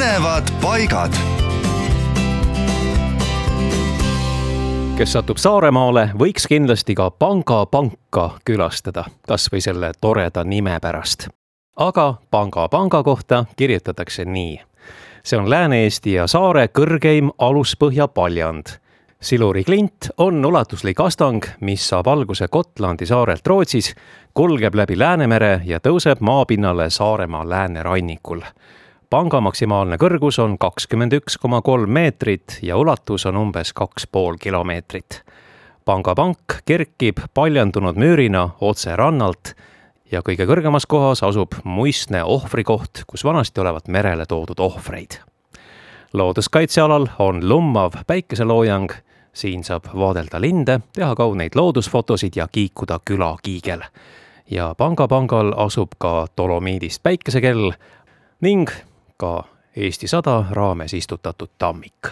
põnevad paigad. kes satub Saaremaale, võiks kindlasti ka Panga panka külastada, kas või selle toreda nime pärast. aga Panga panga kohta kirjutatakse nii. see on Lääne-Eesti ja saare kõrgeim aluspõhja paljand Siluri klint on ulatuslik astang, mis saab alguse Gotlandi saarelt Rootsis, kulgeb läbi Läänemere ja tõuseb maapinnale Saaremaa läänerannikul. Panga maksimaalne kõrgus on kakskümmend üks koma kolm meetrit ja ulatus on umbes kaks pool kilomeetrit. panga pank kerkib paljandunud müürina otse rannalt ja kõige kõrgemas kohas asub muistne ohvrikoht, kus vanasti olevat merele toodud ohvreid looduskaitsealal on lummav päikeseloojang siin saab vaadelda linde, teha kauneid loodusfotosid ja kiikuda külakiigel. ja Panga pangal asub ka dolomiidist päikesekell ning ka Eesti sada raames istutatud tammik.